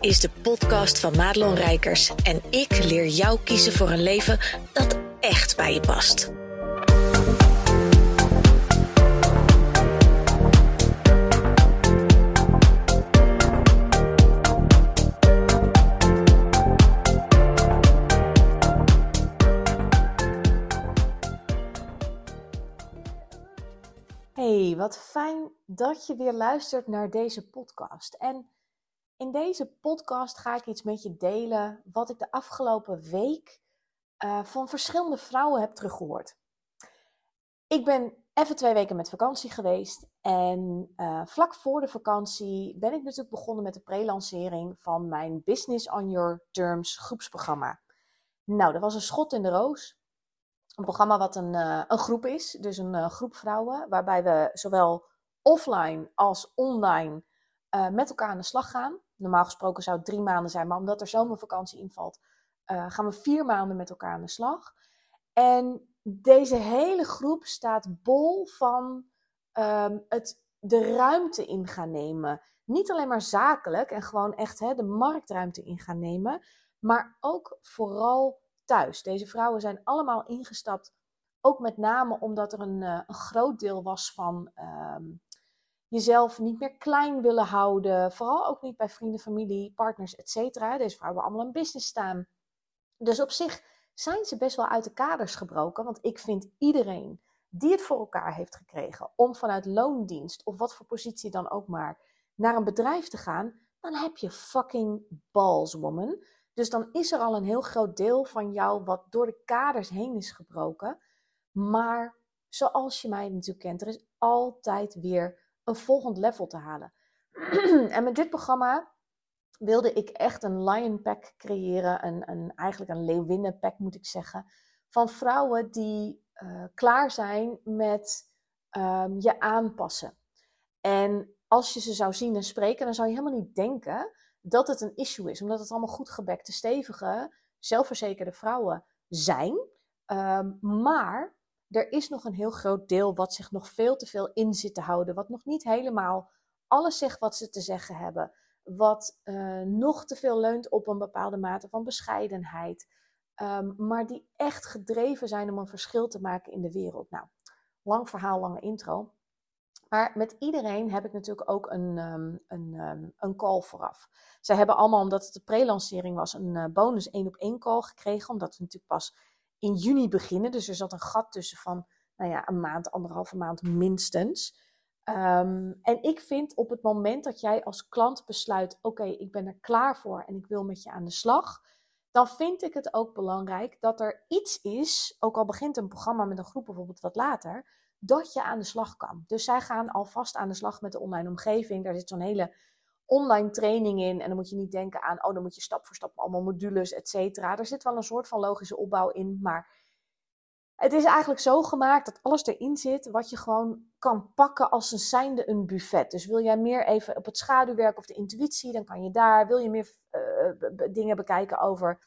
is de podcast van Madelon Rijkers en ik leer jou kiezen voor een leven dat echt bij je past. Hey, wat fijn dat je weer luistert naar deze podcast. En in deze podcast ga ik iets met je delen wat ik de afgelopen week uh, van verschillende vrouwen heb teruggehoord. Ik ben even twee weken met vakantie geweest en uh, vlak voor de vakantie ben ik natuurlijk begonnen met de pre-lancering van mijn Business on Your Terms groepsprogramma. Nou, dat was een schot in de roos. Een programma wat een, uh, een groep is, dus een groep vrouwen, waarbij we zowel offline als online met elkaar aan de slag gaan. Normaal gesproken zou het drie maanden zijn, maar omdat er zomervakantie invalt, uh, gaan we vier maanden met elkaar aan de slag. En deze hele groep staat bol van um, het de ruimte in gaan nemen. Niet alleen maar zakelijk en gewoon echt hè, de marktruimte in gaan nemen, maar ook vooral thuis. Deze vrouwen zijn allemaal ingestapt, ook met name omdat er een, uh, een groot deel was van um, jezelf niet meer klein willen houden. Vooral ook niet bij vrienden, familie, partners, etc. Deze vrouwen hebben allemaal een business staan. Dus op zich zijn ze best wel uit de kaders gebroken. Want ik vind iedereen die het voor elkaar heeft gekregen om vanuit loondienst of wat voor positie dan ook maar naar een bedrijf te gaan, dan heb je fucking balls, woman. Dus dan is er al een heel groot deel van jou wat door de kaders heen is gebroken. Maar zoals je mij natuurlijk kent, er is altijd weer een volgend level te halen. en met dit programma wilde ik echt een lion pack creëren. Een, een, eigenlijk een leeuwinnen pack moet ik zeggen. Van vrouwen die uh, klaar zijn met um, je aanpassen. En als je ze zou zien en spreken, dan zou je helemaal niet denken dat het een issue is. Omdat het allemaal goed gebekte, stevige, zelfverzekerde vrouwen zijn. Um, maar er is nog een heel groot deel wat zich nog veel te veel in zit te houden. Wat nog niet helemaal alles zegt wat ze te zeggen hebben. Wat uh, nog te veel leunt op een bepaalde mate van bescheidenheid. Um, maar die echt gedreven zijn om een verschil te maken in de wereld. Nou, lang verhaal, lange intro. Maar met iedereen heb ik natuurlijk ook een, um, een, um, een call vooraf. Zij hebben allemaal, omdat het de pre-lancering was, een uh, bonus één op één call gekregen. Omdat we natuurlijk pas in juni beginnen. Dus er zat een gat tussen van nou ja, een maand, anderhalve maand minstens. Um, en ik vind op het moment dat jij als klant besluit: oké, ik ben er klaar voor en ik wil met je aan de slag. Dan vind ik het ook belangrijk dat er iets is, ook al begint een programma met een groep bijvoorbeeld wat later, dat je aan de slag kan. Dus zij gaan alvast aan de slag met de online omgeving. Daar zit zo'n hele online training in. En dan moet je niet denken aan, oh, dan moet je stap voor stap allemaal modules, et cetera. Er zit wel een soort van logische opbouw in, maar het is eigenlijk zo gemaakt dat alles erin zit wat je gewoon kan pakken als een zijnde een buffet. Dus wil jij meer even op het schaduwwerk of de intuïtie, dan kan je daar. Wil je meer uh, dingen bekijken over,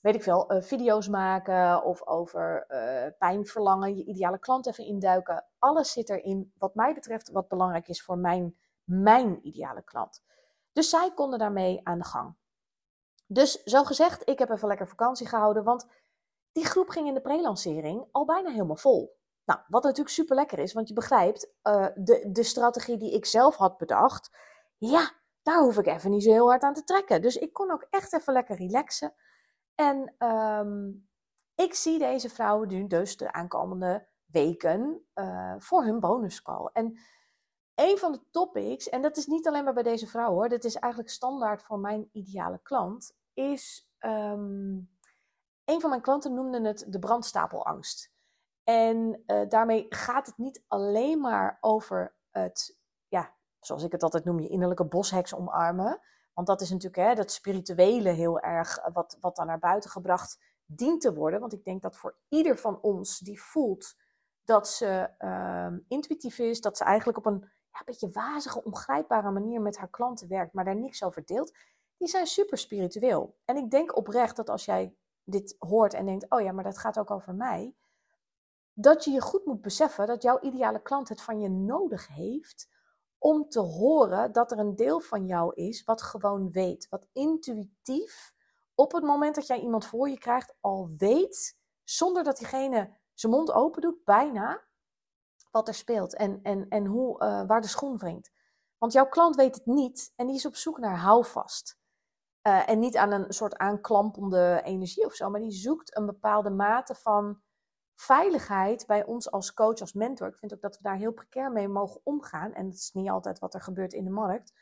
weet ik veel, uh, video's maken of over uh, pijnverlangen, je ideale klant even induiken. Alles zit erin wat mij betreft wat belangrijk is voor mijn mijn ideale klant. Dus zij konden daarmee aan de gang. Dus zo gezegd, ik heb even lekker vakantie gehouden, want die groep ging in de pre-lancering al bijna helemaal vol. Nou, wat natuurlijk super lekker is, want je begrijpt, uh, de, de strategie die ik zelf had bedacht, ja, daar hoef ik even niet zo heel hard aan te trekken. Dus ik kon ook echt even lekker relaxen. En um, ik zie deze vrouwen nu dus de aankomende weken uh, voor hun bonuscall. En een van de topics, en dat is niet alleen maar bij deze vrouw hoor, dat is eigenlijk standaard voor mijn ideale klant, is um, een van mijn klanten noemde het de brandstapelangst. En uh, daarmee gaat het niet alleen maar over het, ja, zoals ik het altijd noem, je innerlijke bosheks omarmen. Want dat is natuurlijk hè, dat spirituele heel erg eh, wat, wat dan naar buiten gebracht dient te worden. Want ik denk dat voor ieder van ons die voelt dat ze uh, intuïtief is, dat ze eigenlijk op een ja, een beetje wazige, ongrijpbare manier met haar klanten werkt, maar daar niks over deelt, die zijn super spiritueel. En ik denk oprecht dat als jij dit hoort en denkt, oh ja, maar dat gaat ook over mij, dat je je goed moet beseffen dat jouw ideale klant het van je nodig heeft om te horen dat er een deel van jou is wat gewoon weet, wat intuïtief op het moment dat jij iemand voor je krijgt al weet, zonder dat diegene zijn mond open doet, bijna, wat er speelt en, en, en hoe, uh, waar de schoen wringt. Want jouw klant weet het niet en die is op zoek naar houvast. Uh, en niet aan een soort aanklampende energie of zo, maar die zoekt een bepaalde mate van veiligheid bij ons als coach, als mentor. Ik vind ook dat we daar heel precair mee mogen omgaan. En dat is niet altijd wat er gebeurt in de markt.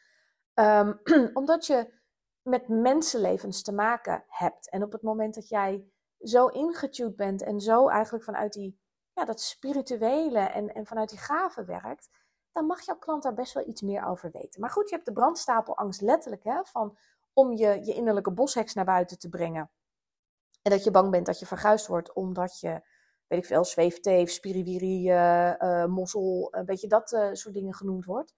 Um, omdat je met mensenlevens te maken hebt. En op het moment dat jij zo ingetuned bent en zo eigenlijk vanuit die, ja, dat spirituele en, en vanuit die gave werkt, dan mag jouw klant daar best wel iets meer over weten. Maar goed, je hebt de brandstapelangst letterlijk, hè, van om je, je innerlijke bosheks naar buiten te brengen. En dat je bang bent dat je verguisd wordt omdat je, weet ik veel, zweefteef, spiriwiri, uh, uh, mossel, een beetje dat uh, soort dingen genoemd wordt.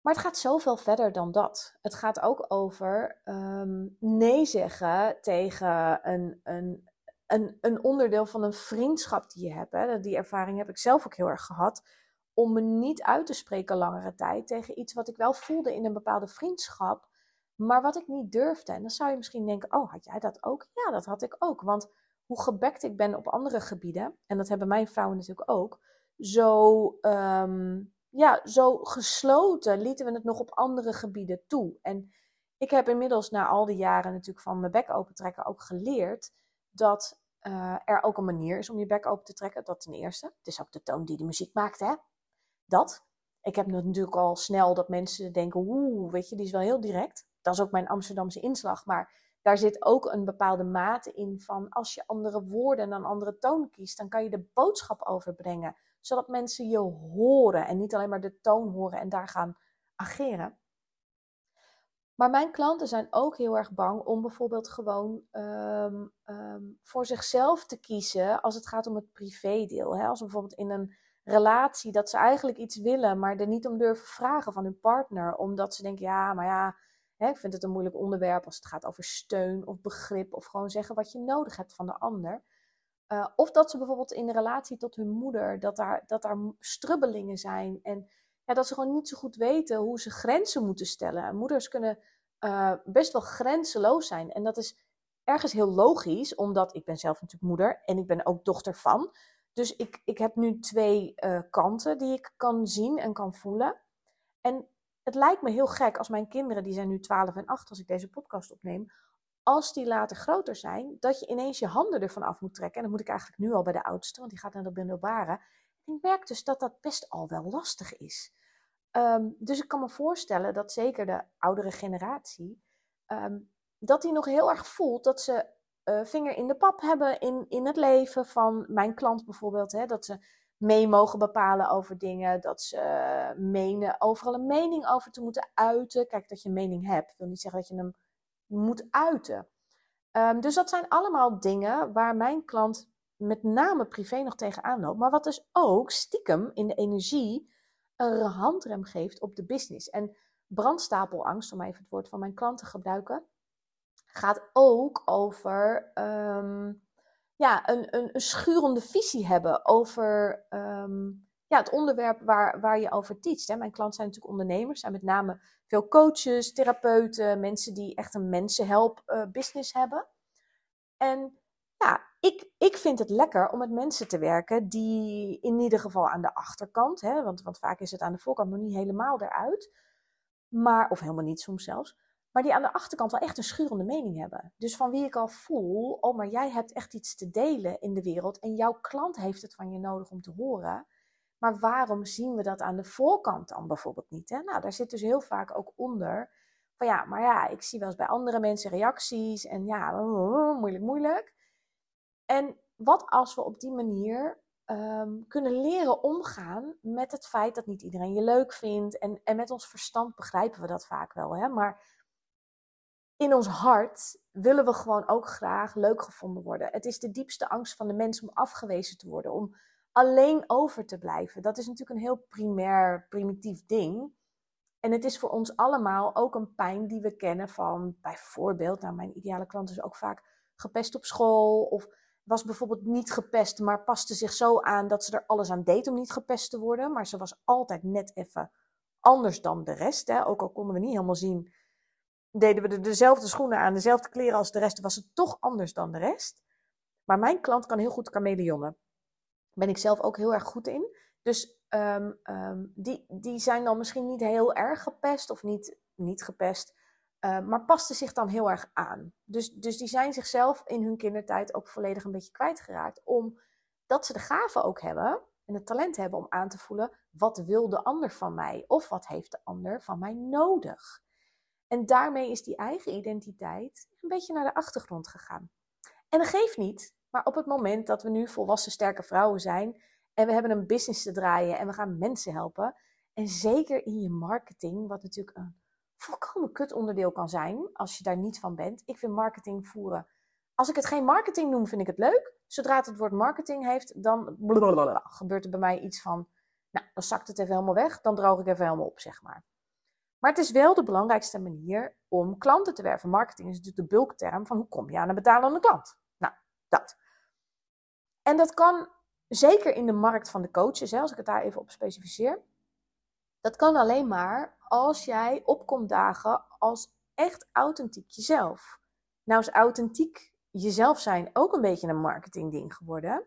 Maar het gaat zoveel verder dan dat. Het gaat ook over um, nee zeggen tegen een, een, een, een onderdeel van een vriendschap die je hebt. Hè. Die ervaring heb ik zelf ook heel erg gehad. Om me niet uit te spreken langere tijd tegen iets wat ik wel voelde in een bepaalde vriendschap. Maar wat ik niet durfde. En dan zou je misschien denken: oh, had jij dat ook? Ja, dat had ik ook. Want hoe gebekt ik ben op andere gebieden, en dat hebben mijn vrouwen natuurlijk ook, zo. Um, ja, zo gesloten lieten we het nog op andere gebieden toe. En ik heb inmiddels na al die jaren natuurlijk van mijn bek open trekken ook geleerd dat uh, er ook een manier is om je bek open te trekken. Dat ten eerste. Het is ook de toon die de muziek maakt, hè? Dat. Ik heb natuurlijk al snel dat mensen denken, oeh, weet je, die is wel heel direct. Dat is ook mijn Amsterdamse inslag. Maar daar zit ook een bepaalde mate in van als je andere woorden en een andere toon kiest, dan kan je de boodschap overbrengen zodat mensen je horen en niet alleen maar de toon horen en daar gaan ageren. Maar mijn klanten zijn ook heel erg bang om bijvoorbeeld gewoon um, um, voor zichzelf te kiezen als het gaat om het privédeel. Hè? Als bijvoorbeeld in een relatie dat ze eigenlijk iets willen, maar er niet om durven vragen van hun partner, omdat ze denken, ja, maar ja, hè, ik vind het een moeilijk onderwerp als het gaat over steun of begrip of gewoon zeggen wat je nodig hebt van de ander. Uh, of dat ze bijvoorbeeld in relatie tot hun moeder, dat daar, dat daar strubbelingen zijn. En dat ze gewoon niet zo goed weten hoe ze grenzen moeten stellen. En moeders kunnen uh, best wel grenzeloos zijn. En dat is ergens heel logisch, omdat ik ben zelf natuurlijk moeder en ik ben ook dochter van. Dus ik, ik heb nu twee uh, kanten die ik kan zien en kan voelen. En het lijkt me heel gek als mijn kinderen, die zijn nu 12 en 8 als ik deze podcast opneem, als die later groter zijn, dat je ineens je handen ervan af moet trekken. En dat moet ik eigenlijk nu al bij de oudste, want die gaat naar de middelbare. En ik merk dus dat dat best al wel lastig is. Um, dus ik kan me voorstellen dat zeker de oudere generatie, um, dat die nog heel erg voelt dat ze uh, vinger in de pap hebben in, in het leven van mijn klant bijvoorbeeld. Hè, dat ze mee mogen bepalen over dingen, dat ze menen overal een mening over te moeten uiten. Kijk, dat je een mening hebt, wil niet zeggen dat je hem moet uiten. Um, dus dat zijn allemaal dingen waar mijn klant met name privé nog tegenaan loopt. Maar wat dus ook stiekem in de energie een handrem geeft op de business. En brandstapelangst, om even het woord van mijn klant te gebruiken, gaat ook over um, ja, een, een, schurende visie hebben over um, ja, het onderwerp waar, waar je over teacht. Hè. Mijn klanten zijn natuurlijk ondernemers, zijn met name veel coaches, therapeuten, mensen die echt een mensenhelp uh, business hebben. En ja, ik, ik vind het lekker om met mensen te werken die in ieder geval aan de achterkant, hè, want, want vaak is het aan de voorkant nog niet helemaal eruit, maar, of helemaal niet soms zelfs, maar die aan de achterkant wel echt een schurende mening hebben. Dus van wie ik al voel, oh maar jij hebt echt iets te delen in de wereld en jouw klant heeft het van je nodig om te horen. Maar waarom zien we dat aan de voorkant dan bijvoorbeeld niet? Hè? Nou, daar zit dus heel vaak ook onder van ja, maar ja, ik zie wel eens bij andere mensen reacties en ja, moeilijk, moeilijk. En wat als we op die manier um, kunnen leren omgaan met het feit dat niet iedereen je leuk vindt. En, en met ons verstand begrijpen we dat vaak wel. Hè? Maar in ons hart willen we gewoon ook graag leuk gevonden worden. Het is de diepste angst van de mens om afgewezen te worden, om alleen over te blijven. Dat is natuurlijk een heel primair, primitief ding. En het is voor ons allemaal ook een pijn die we kennen van bijvoorbeeld, nou mijn ideale klant is ook vaak gepest op school of was bijvoorbeeld niet gepest, maar paste zich zo aan dat ze er alles aan deed om niet gepest te worden, maar ze was altijd net even anders dan de rest. Hè? Ook al konden we niet helemaal zien, deden we de, dezelfde schoenen aan, dezelfde kleren als de rest, was het toch anders dan de rest. Maar mijn klant kan heel goed chameleonnen. Daar ben ik zelf ook heel erg goed in. Dus um, um, die, die zijn dan misschien niet heel erg gepest of niet, niet gepest, uh, maar pasten zich dan heel erg aan. Dus, dus die zijn zichzelf in hun kindertijd ook volledig een beetje kwijtgeraakt. Omdat ze de gave ook hebben en het talent hebben om aan te voelen: wat wil de ander van mij? Of wat heeft de ander van mij nodig? En daarmee is die eigen identiteit een beetje naar de achtergrond gegaan. En dat geeft niet, maar op het moment dat we nu volwassen sterke vrouwen zijn en we hebben een business te draaien en we gaan mensen helpen, en zeker in je marketing, wat natuurlijk een volkomen kut onderdeel kan zijn als je daar niet van bent. Ik vind marketing voeren. Als ik het geen marketing noem, vind ik het leuk. Zodra het woord marketing heeft, dan gebeurt er bij mij iets van, nou, dan zakt het even helemaal weg, dan droog ik even helemaal op, zeg maar. Maar het is wel de belangrijkste manier om klanten te werven. Marketing is natuurlijk de bulkterm van hoe kom je aan een betalende klant. Nou, dat. En dat kan zeker in de markt van de coaches, hè, als ik het daar even op specificeer. Dat kan alleen maar als jij opkomt dagen als echt authentiek jezelf. Nou is authentiek jezelf zijn ook een beetje een marketingding geworden.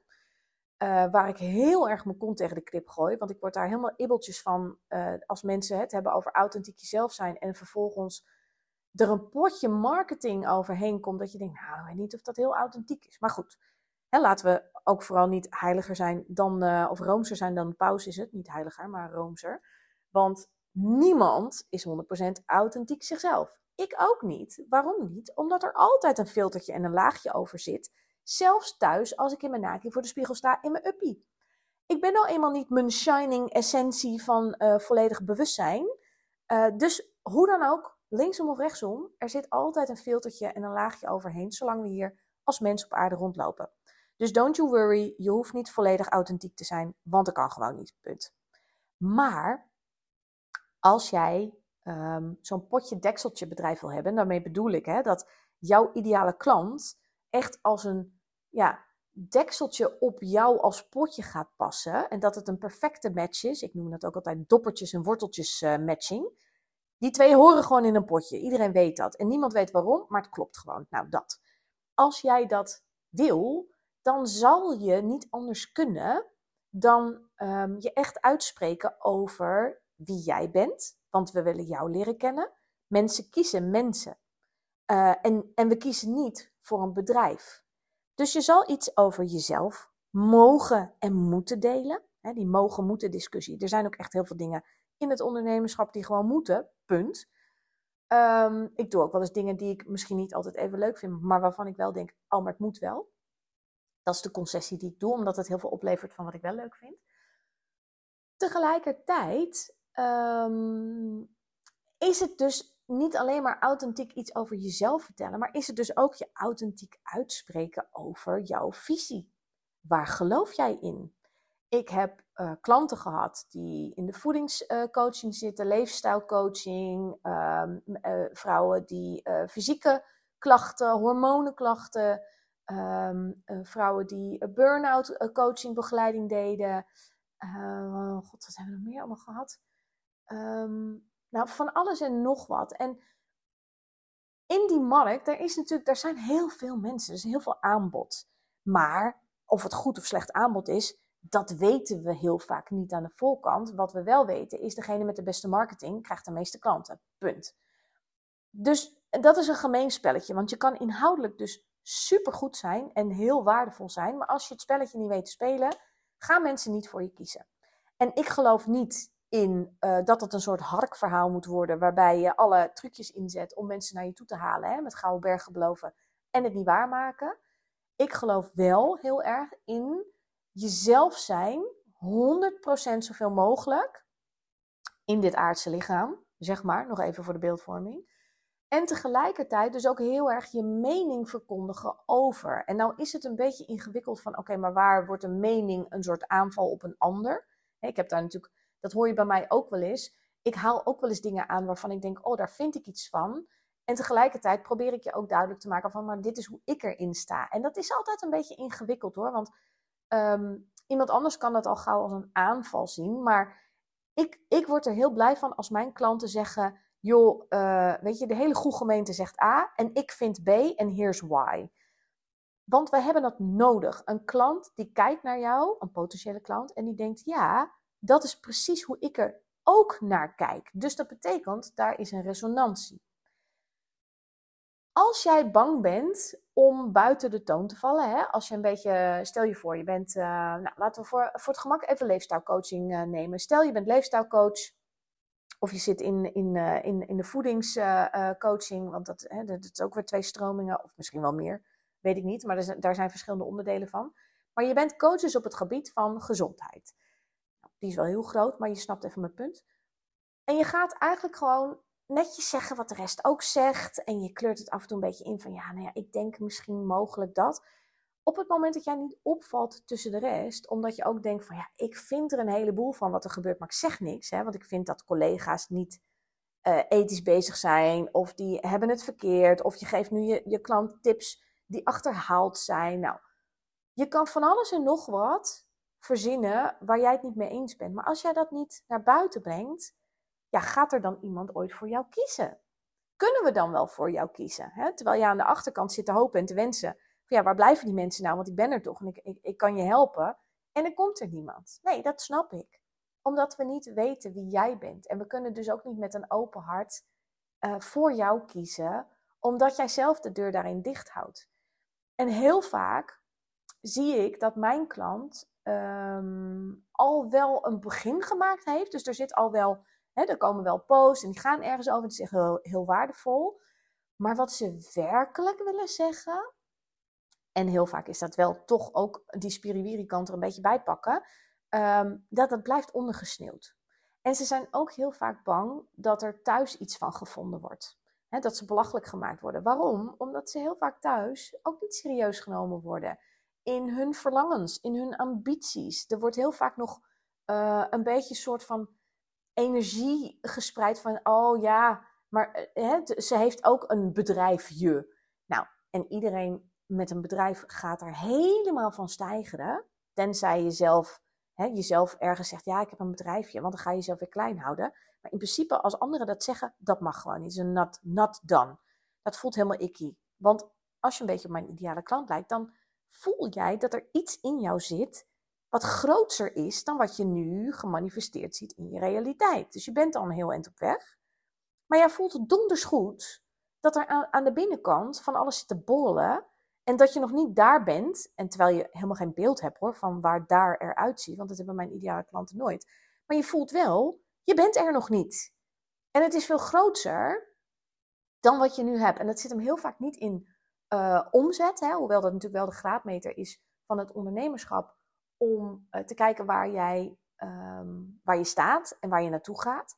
Uh, waar ik heel erg mijn kont tegen de krip gooi. Want ik word daar helemaal ibbeltjes van uh, als mensen het hebben over authentiek jezelf zijn. En vervolgens er een potje marketing overheen komt. Dat je denkt, nou, ik weet niet of dat heel authentiek is. Maar goed, hè, laten we ook vooral niet heiliger zijn dan, uh, of roomser zijn dan paus is het. Niet heiliger, maar roomser. Want niemand is 100% authentiek zichzelf. Ik ook niet. Waarom niet? Omdat er altijd een filtertje en een laagje over zit. Zelfs thuis als ik in mijn naki voor de spiegel sta in mijn uppie. Ik ben nou eenmaal niet mijn shining essentie van uh, volledig bewustzijn. Uh, dus hoe dan ook, linksom of rechtsom, er zit altijd een filtertje en een laagje overheen, zolang we hier als mens op aarde rondlopen. Dus don't you worry, je hoeft niet volledig authentiek te zijn, want dat kan gewoon niet. Punt. Maar als jij um, zo'n potje dekseltje bedrijf wil hebben, daarmee bedoel ik hè, dat jouw ideale klant echt als een ja, dekseltje op jou als potje gaat passen en dat het een perfecte match is. Ik noem dat ook altijd doppertjes en worteltjes uh, matching. Die twee horen gewoon in een potje. Iedereen weet dat. En niemand weet waarom, maar het klopt gewoon. Nou, dat. Als jij dat wil, dan zal je niet anders kunnen dan um, je echt uitspreken over wie jij bent, want we willen jou leren kennen. Mensen kiezen mensen. Uh, en, en we kiezen niet voor een bedrijf. Dus je zal iets over jezelf mogen en moeten delen. Die mogen-moeten discussie. Er zijn ook echt heel veel dingen in het ondernemerschap die gewoon moeten. Punt. Um, ik doe ook wel eens dingen die ik misschien niet altijd even leuk vind, maar waarvan ik wel denk: oh, maar het moet wel. Dat is de concessie die ik doe, omdat het heel veel oplevert van wat ik wel leuk vind. Tegelijkertijd um, is het dus niet alleen maar authentiek iets over jezelf vertellen, maar is het dus ook je authentiek uitspreken over jouw visie. Waar geloof jij in? Ik heb uh, klanten gehad die in de voedingscoaching zitten, leefstijlcoaching, um, uh, vrouwen die uh, fysieke klachten, hormonenklachten, um, vrouwen die burn-out coaching begeleiding deden. God, wat hebben we nog meer allemaal gehad? Um, nou, van alles en nog wat. En in die markt, daar, is natuurlijk, daar zijn heel veel mensen, er is heel veel aanbod. Maar of het goed of slecht aanbod is, dat weten we heel vaak niet aan de voorkant. Wat we wel weten is, degene met de beste marketing krijgt de meeste klanten. Punt. Dus dat is een gemeen spelletje, want je kan inhoudelijk dus supergoed zijn en heel waardevol zijn. Maar als je het spelletje niet weet te spelen, gaan mensen niet voor je kiezen. En ik geloof niet in uh, dat het een soort harkverhaal moet worden, waarbij je alle trucjes inzet om mensen naar je toe te halen, hè, met gouden bergen beloven en het niet waarmaken. Ik geloof wel heel erg in jezelf zijn, 100% zoveel mogelijk in dit aardse lichaam, zeg maar, nog even voor de beeldvorming. En tegelijkertijd dus ook heel erg je mening verkondigen over. En nou is het een beetje ingewikkeld van, oké, maar waar wordt een mening een soort aanval op een ander? Ik heb daar natuurlijk dat hoor je bij mij ook wel eens. Ik haal ook wel eens dingen aan waarvan ik denk, oh, daar vind ik iets van. En tegelijkertijd probeer ik je ook duidelijk te maken van, maar dit is hoe ik erin sta. En dat is altijd een beetje ingewikkeld hoor, want um, iemand anders kan dat al gauw als een aanval zien. Maar ik, ik word er heel blij van als mijn klanten zeggen: joh, uh, weet je, de hele goede gemeente zegt A en ik vind B en here's why. Want we hebben dat nodig. Een klant die kijkt naar jou, een potentiële klant, en die denkt: ja, dat is precies hoe ik er ook naar kijk. Dus dat betekent, daar is een resonantie. Als jij bang bent om buiten de toon te vallen, hè, als je een beetje, stel je voor, je bent, uh, nou, laten we voor, voor het gemak even leefstijlcoaching uh, nemen. Stel je bent leefstijlcoach of je zit in, in, uh, in, in de voedingscoaching, want dat, hè, dat is ook weer twee stromingen, of misschien wel meer, weet ik niet, maar er daar zijn verschillende onderdelen van. Maar je bent coaches op het gebied van gezondheid. Die is wel heel groot, maar je snapt even mijn punt. En je gaat eigenlijk gewoon netjes zeggen wat de rest ook zegt. En je kleurt het af en toe een beetje in van ja, nou ja, ik denk misschien mogelijk dat. Op het moment dat jij niet opvalt tussen de rest, omdat je ook denkt van ja, ik vind er een heleboel van wat er gebeurt, maar ik zeg niks. Hè, want ik vind dat collega's niet uh, ethisch bezig zijn, of die hebben het verkeerd, of je geeft nu je, je klant tips die achterhaald zijn. Nou, je kan van alles en nog wat verzinnen waar jij het niet mee eens bent. Maar als jij dat niet naar buiten brengt, ja, gaat er dan iemand ooit voor jou kiezen? Kunnen we dan wel voor jou kiezen? Hè? Terwijl je aan de achterkant zit te hopen en te wensen. Van ja, waar blijven die mensen nou? Want ik ben er toch en ik, ik, kan je helpen. En dan komt er niemand. Nee, dat snap ik. Omdat we niet weten wie jij bent. En we kunnen dus ook niet met een open hart uh, voor jou kiezen. Omdat jij zelf de deur daarin dicht houdt. En heel vaak zie ik dat mijn klant um, al wel een begin gemaakt heeft. Dus er zit al wel Hè, er komen wel posts en die gaan ergens over. Het is echt heel, heel waardevol. Maar wat ze werkelijk willen zeggen, en heel vaak is dat wel toch ook die spiriwiri kant er een beetje bij pakken, um, dat het blijft ondergesneeuwd. En ze zijn ook heel vaak bang dat er thuis iets van gevonden wordt. dat ze belachelijk gemaakt worden. Waarom? Omdat ze heel vaak thuis ook niet serieus genomen worden. In hun verlangens, in hun ambities. Er wordt heel vaak nog uh, een beetje een soort van energie gespreid van, oh ja, maar eh, hè, ze heeft ook een bedrijfje. Nou, en iedereen met een bedrijf gaat er helemaal van stijgeren. Tenzij je zelf, hè, jezelf ergens zegt, ja, ik heb een bedrijfje. Want dan ga je jezelf weer klein houden. Maar in principe, als anderen dat zeggen, dat mag gewoon niet. Het is een not, not done. Dat voelt helemaal icky. Want als je een beetje op mijn ideale klant lijkt, dan voel jij dat er iets in jou zit wat groter is dan wat je nu gemanifesteerd ziet in je realiteit. Dus je bent al een heel eind op weg. Maar jij voelt donders goed dat er aan, de binnenkant van alles zit te bollen. En dat je nog niet daar bent. En terwijl je helemaal geen beeld hebt hoor, van waar daar eruit ziet. Want dat hebben mijn ideale klanten nooit. Maar je voelt wel, je bent er nog niet. En het is veel groter dan wat je nu hebt. En dat zit hem heel vaak niet in uh, omzet. Hè, hoewel dat natuurlijk wel de graadmeter is van het ondernemerschap om uh, te kijken waar jij um, waar je staat en waar je naartoe gaat.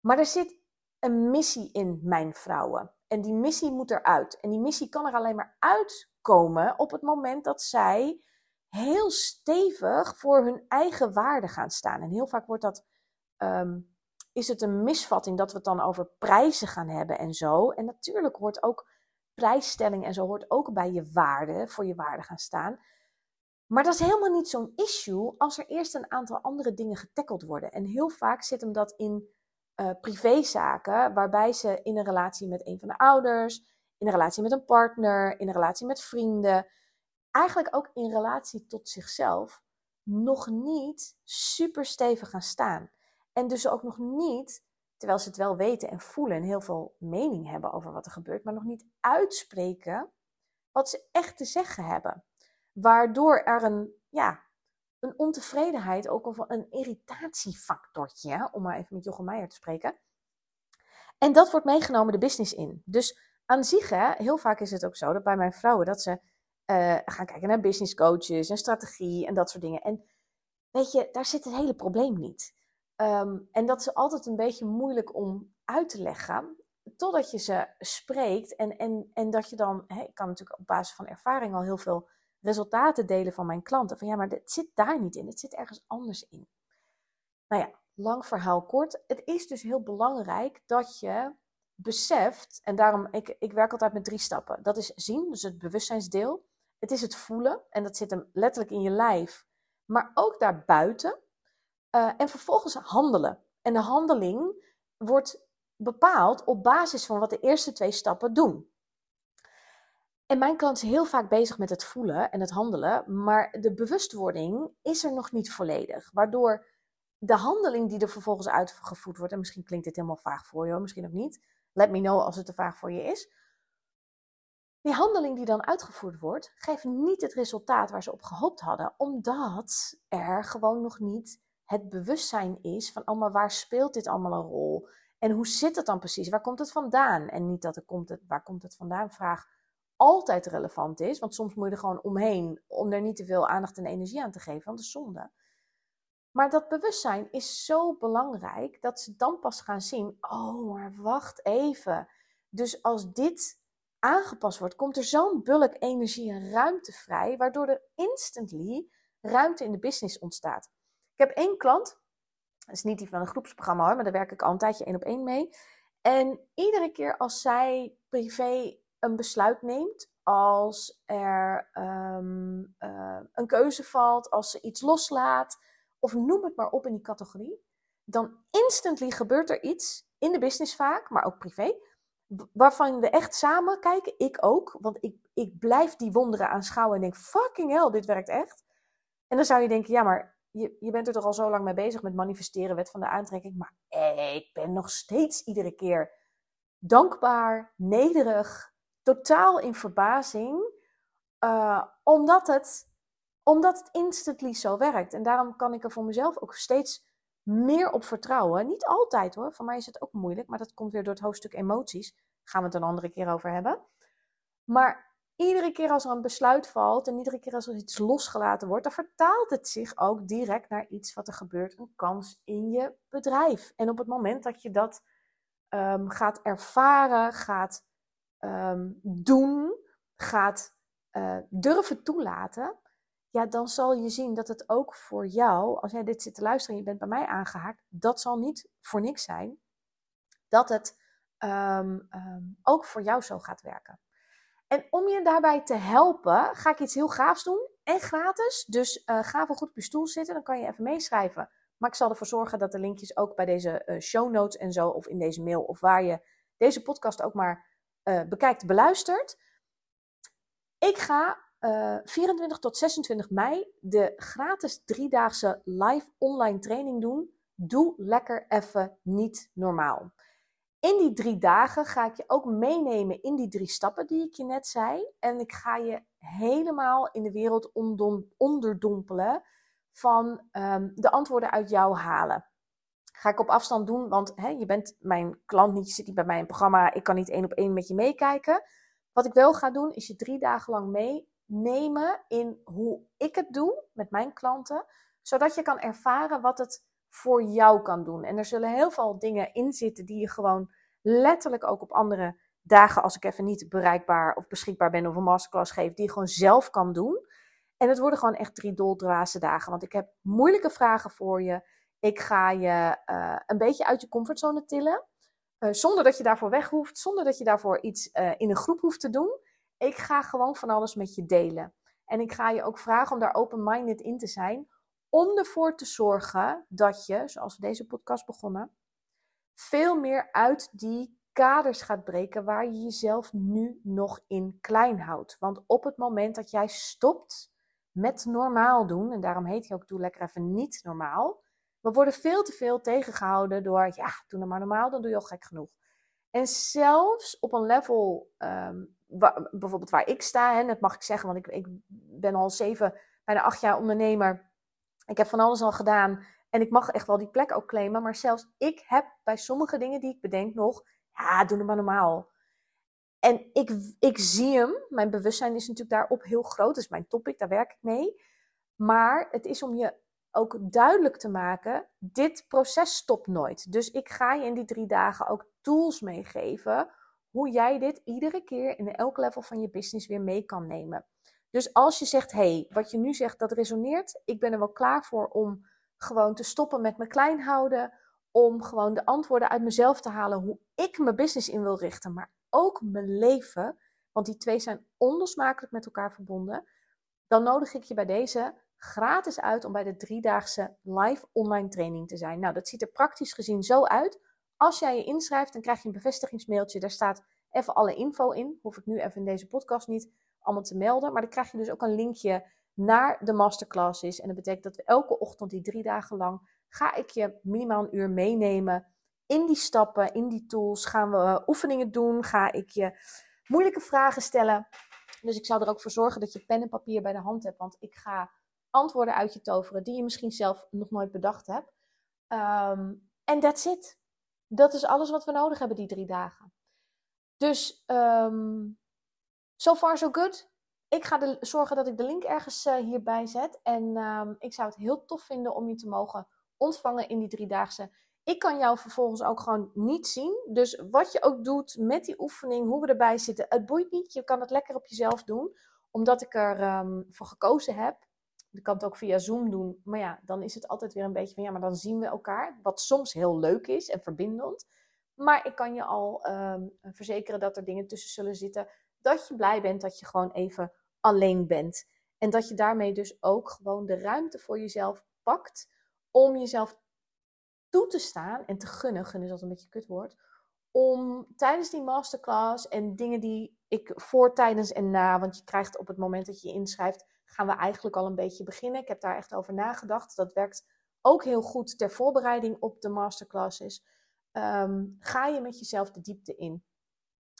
Maar er zit een missie in mijn vrouwen. En die missie moet eruit. En die missie kan er alleen maar uitkomen op het moment dat zij heel stevig voor hun eigen waarde gaan staan. En heel vaak wordt dat, um, is het een misvatting dat we het dan over prijzen gaan hebben en zo. En natuurlijk hoort ook prijsstelling en zo hoort ook bij je waarde, voor je waarde gaan staan. Maar dat is helemaal niet zo'n issue als er eerst een aantal andere dingen getackeld worden. En heel vaak zit hem dat in uh, privézaken, waarbij ze in een relatie met een van de ouders, in een relatie met een partner, in een relatie met vrienden, eigenlijk ook in relatie tot zichzelf, nog niet super stevig gaan staan. En dus ook nog niet, terwijl ze het wel weten en voelen en heel veel mening hebben over wat er gebeurt, maar nog niet uitspreken wat ze echt te zeggen hebben. Waardoor er een, ja, een ontevredenheid, ook of een irritatiefactortje, om maar even met Jochem Meijer te spreken. En dat wordt meegenomen de business in. Dus aan zich, hè, heel vaak is het ook zo dat bij mijn vrouwen dat ze uh, gaan kijken naar business coaches en strategie en dat soort dingen. En weet je, daar zit het hele probleem niet. Um, en dat is altijd een beetje moeilijk om uit te leggen, totdat je ze spreekt en, en, en dat je dan, hè, ik kan natuurlijk op basis van ervaring al heel veel resultaten delen van mijn klanten. Van ja, maar het zit daar niet in. Het zit ergens anders in. Nou ja, lang verhaal kort. Het is dus heel belangrijk dat je beseft, en daarom, ik, ik werk altijd met drie stappen. Dat is zien, dus het bewustzijnsdeel. Het is het voelen, en dat zit hem letterlijk in je lijf, maar ook daarbuiten. Uh, en vervolgens handelen. En de handeling wordt bepaald op basis van wat de eerste twee stappen doen. En mijn klant is heel vaak bezig met het voelen en het handelen, maar de bewustwording is er nog niet volledig. Waardoor de handeling die er vervolgens uitgevoerd wordt, en misschien klinkt dit helemaal vaag voor je, misschien ook niet. Let me know als het te vaag voor je is. Die handeling die dan uitgevoerd wordt, geeft niet het resultaat waar ze op gehoopt hadden, omdat er gewoon nog niet het bewustzijn is van, oh maar waar speelt dit allemaal een rol? En hoe zit het dan precies? Waar komt het vandaan? En niet dat er komt het, waar komt het vandaan vraag altijd relevant is, want soms moet je er gewoon omheen om er niet te veel aandacht en energie aan te geven, want dat is zonde. Maar dat bewustzijn is zo belangrijk dat ze dan pas gaan zien: oh, maar wacht even. Dus als dit aangepast wordt, komt er zo'n bulk energie en ruimte vrij, waardoor er instantly ruimte in de business ontstaat. Ik heb één klant, dat is niet die van een groepsprogramma hoor, maar daar werk ik al een tijdje één op één mee. En iedere keer als zij privé een besluit neemt, als er um, uh, een keuze valt, als ze iets loslaat, of noem het maar op in die categorie, dan instantly gebeurt er iets in de business vaak, maar ook privé, waarvan we echt samen kijken, ik ook, want ik, ik blijf die wonderen aanschouwen en denk, fucking hell, dit werkt echt. En dan zou je denken, ja, maar je, je bent er toch al zo lang mee bezig met manifesteren, wet van de aantrekking, maar ik ben nog steeds iedere keer dankbaar, nederig, totaal in verbazing, uh, omdat, het, omdat het instantly zo werkt. En daarom kan ik er voor mezelf ook steeds meer op vertrouwen. Niet altijd hoor, voor mij is het ook moeilijk, maar dat komt weer door het hoofdstuk emoties. Gaan we het een andere keer over hebben. Maar iedere keer als er een besluit valt en iedere keer als er iets losgelaten wordt, dan vertaalt het zich ook direct naar iets wat er gebeurt, een kans in je bedrijf. En op het moment dat je dat um, gaat ervaren, gaat um, doen, gaat uh, durven toelaten, ja, dan zal je zien dat het ook voor jou, als jij dit zit te luisteren en je bent bij mij aangehaakt, dat zal niet voor niks zijn, dat het um, ook voor jou zo gaat werken. En om je daarbij te helpen, ga ik iets heel gaafs doen en gratis. Dus uh, ga voor goed op je stoel zitten, dan kan je even meeschrijven. Maar ik zal ervoor zorgen dat de linkjes ook bij deze uh, show notes en zo, of in deze mail, of waar je deze podcast ook maar uh, bekijkt, beluistert. Ik ga uh, eh, 24 tot 26 mei de gratis driedaagse live online training doen. Doe lekker even niet normaal. In die drie dagen ga ik je ook meenemen in die drie stappen die ik je net zei. En ik ga je helemaal in de wereld onderdompelen van um, de antwoorden uit jou halen. Ga ik op afstand doen, want je bent mijn klant niet, je zit niet bij mij in het programma, ik kan niet één op één met je meekijken. Wat ik wel ga doen, is je drie dagen lang meenemen in hoe ik het doe met mijn klanten, zodat je kan ervaren wat het voor jou kan doen. En er zullen heel veel dingen in zitten die je gewoon letterlijk ook op andere dagen, als ik even niet bereikbaar of beschikbaar ben of een masterclass geef, die je gewoon zelf kan doen. En het worden gewoon echt drie doldwaze dagen, want ik heb moeilijke vragen voor je. Ik ga je uh, een beetje uit je comfortzone tillen. Uh, zonder dat je daarvoor weg hoeft, zonder dat je daarvoor iets uh, in een groep hoeft te doen. Ik ga gewoon van alles met je delen. En ik ga je ook vragen om daar open-minded in te zijn. Om ervoor te zorgen dat je, zoals we deze podcast begonnen, veel meer uit die kaders gaat breken waar je jezelf nu nog in klein houdt. Want op het moment dat jij stopt met normaal doen, en daarom heet hij ook Doe lekker even niet normaal, we worden veel te veel tegengehouden door, ja, doe nou maar normaal, dan doe je al gek genoeg. En zelfs op een level, um, bijvoorbeeld waar ik sta, en dat mag ik zeggen, want ik, ik ben al zeven, bijna acht jaar ondernemer. Ik heb van alles al gedaan en ik mag echt wel die plek ook claimen. Maar zelfs ik heb bij sommige dingen die ik bedenk nog, ja, doe het maar normaal. En ik, ik zie hem, mijn bewustzijn is natuurlijk daarop heel groot, dat is mijn topic, daar werk ik mee. Maar het is om je ook duidelijk te maken, dit proces stopt nooit. Dus ik ga je in die drie dagen ook tools meegeven hoe jij dit iedere keer in elk level van je business weer mee kan nemen. Dus als je zegt, hey, wat je nu zegt, dat resoneert, ik ben er wel klaar voor om gewoon te stoppen met me klein houden, om gewoon de antwoorden uit mezelf te halen hoe ik mijn business in wil richten, maar ook mijn leven, want die twee zijn onlosmakelijk met elkaar verbonden, dan nodig ik je bij deze gratis uit om bij de driedaagse live online training te zijn. Nou, dat ziet er praktisch gezien zo uit. Als jij je inschrijft, dan krijg je een bevestigingsmailtje. Daar staat even alle info in. Hoef ik nu even in deze podcast niet allemaal te melden. Maar dan krijg je dus ook een linkje naar de masterclasses. En dat betekent dat we elke ochtend, die drie dagen lang, ga ik je minimaal een uur meenemen in die stappen, in die tools. Gaan we oefeningen doen? Ga ik je moeilijke vragen stellen? Dus ik zou er ook voor zorgen dat je pen en papier bij de hand hebt. Want ik ga antwoorden uit je toveren die je misschien zelf nog nooit bedacht hebt. En um, that's it. Dat is alles wat we nodig hebben die drie dagen. Dus um, so far so good. Ik ga de, zorgen dat ik de link ergens uh, hierbij zet. En um, ik zou het heel tof vinden om je te mogen ontvangen in die driedaagse. Ik kan jou vervolgens ook gewoon niet zien. Dus wat je ook doet met die oefening, hoe we erbij zitten, het boeit niet. Je kan het lekker op jezelf doen. Omdat ik er um, voor gekozen heb. Je kan het ook via Zoom doen. Maar ja, dan is het altijd weer een beetje van ja, maar dan zien we elkaar. Wat soms heel leuk is en verbindend. Maar ik kan je al um, verzekeren dat er dingen tussen zullen zitten. Dat je blij bent dat je gewoon even alleen bent. En dat je daarmee dus ook gewoon de ruimte voor jezelf pakt. Om jezelf toe te staan en te gunnen. Gunnen is altijd een beetje een kutwoord. Om tijdens die masterclass en dingen die ik voor, tijdens en na. Want je krijgt op het moment dat je je inschrijft. Gaan we eigenlijk al een beetje beginnen. Ik heb daar echt over nagedacht. Dat werkt ook heel goed ter voorbereiding op de masterclasses um, ga je met jezelf de diepte in.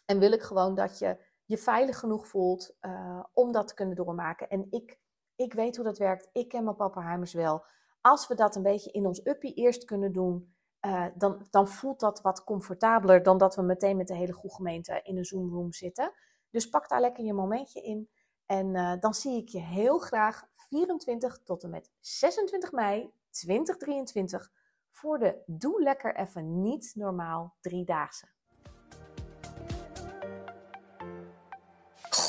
En wil ik gewoon dat je je veilig genoeg voelt uh, om dat te kunnen doormaken. En ik, ik weet hoe dat werkt. Ik ken mijn pappenheimers wel. Als we dat een beetje in ons uppie eerst kunnen doen, uh, dan, dan voelt dat wat comfortabeler dan dat we meteen met de hele goede gemeente in een Zoom-room zitten. Dus pak daar lekker je momentje in. En uh, dan zie ik je heel graag 24 tot en met 26 mei 2023 voor de Doe Lekker Even Niet Normaal Driedaagse.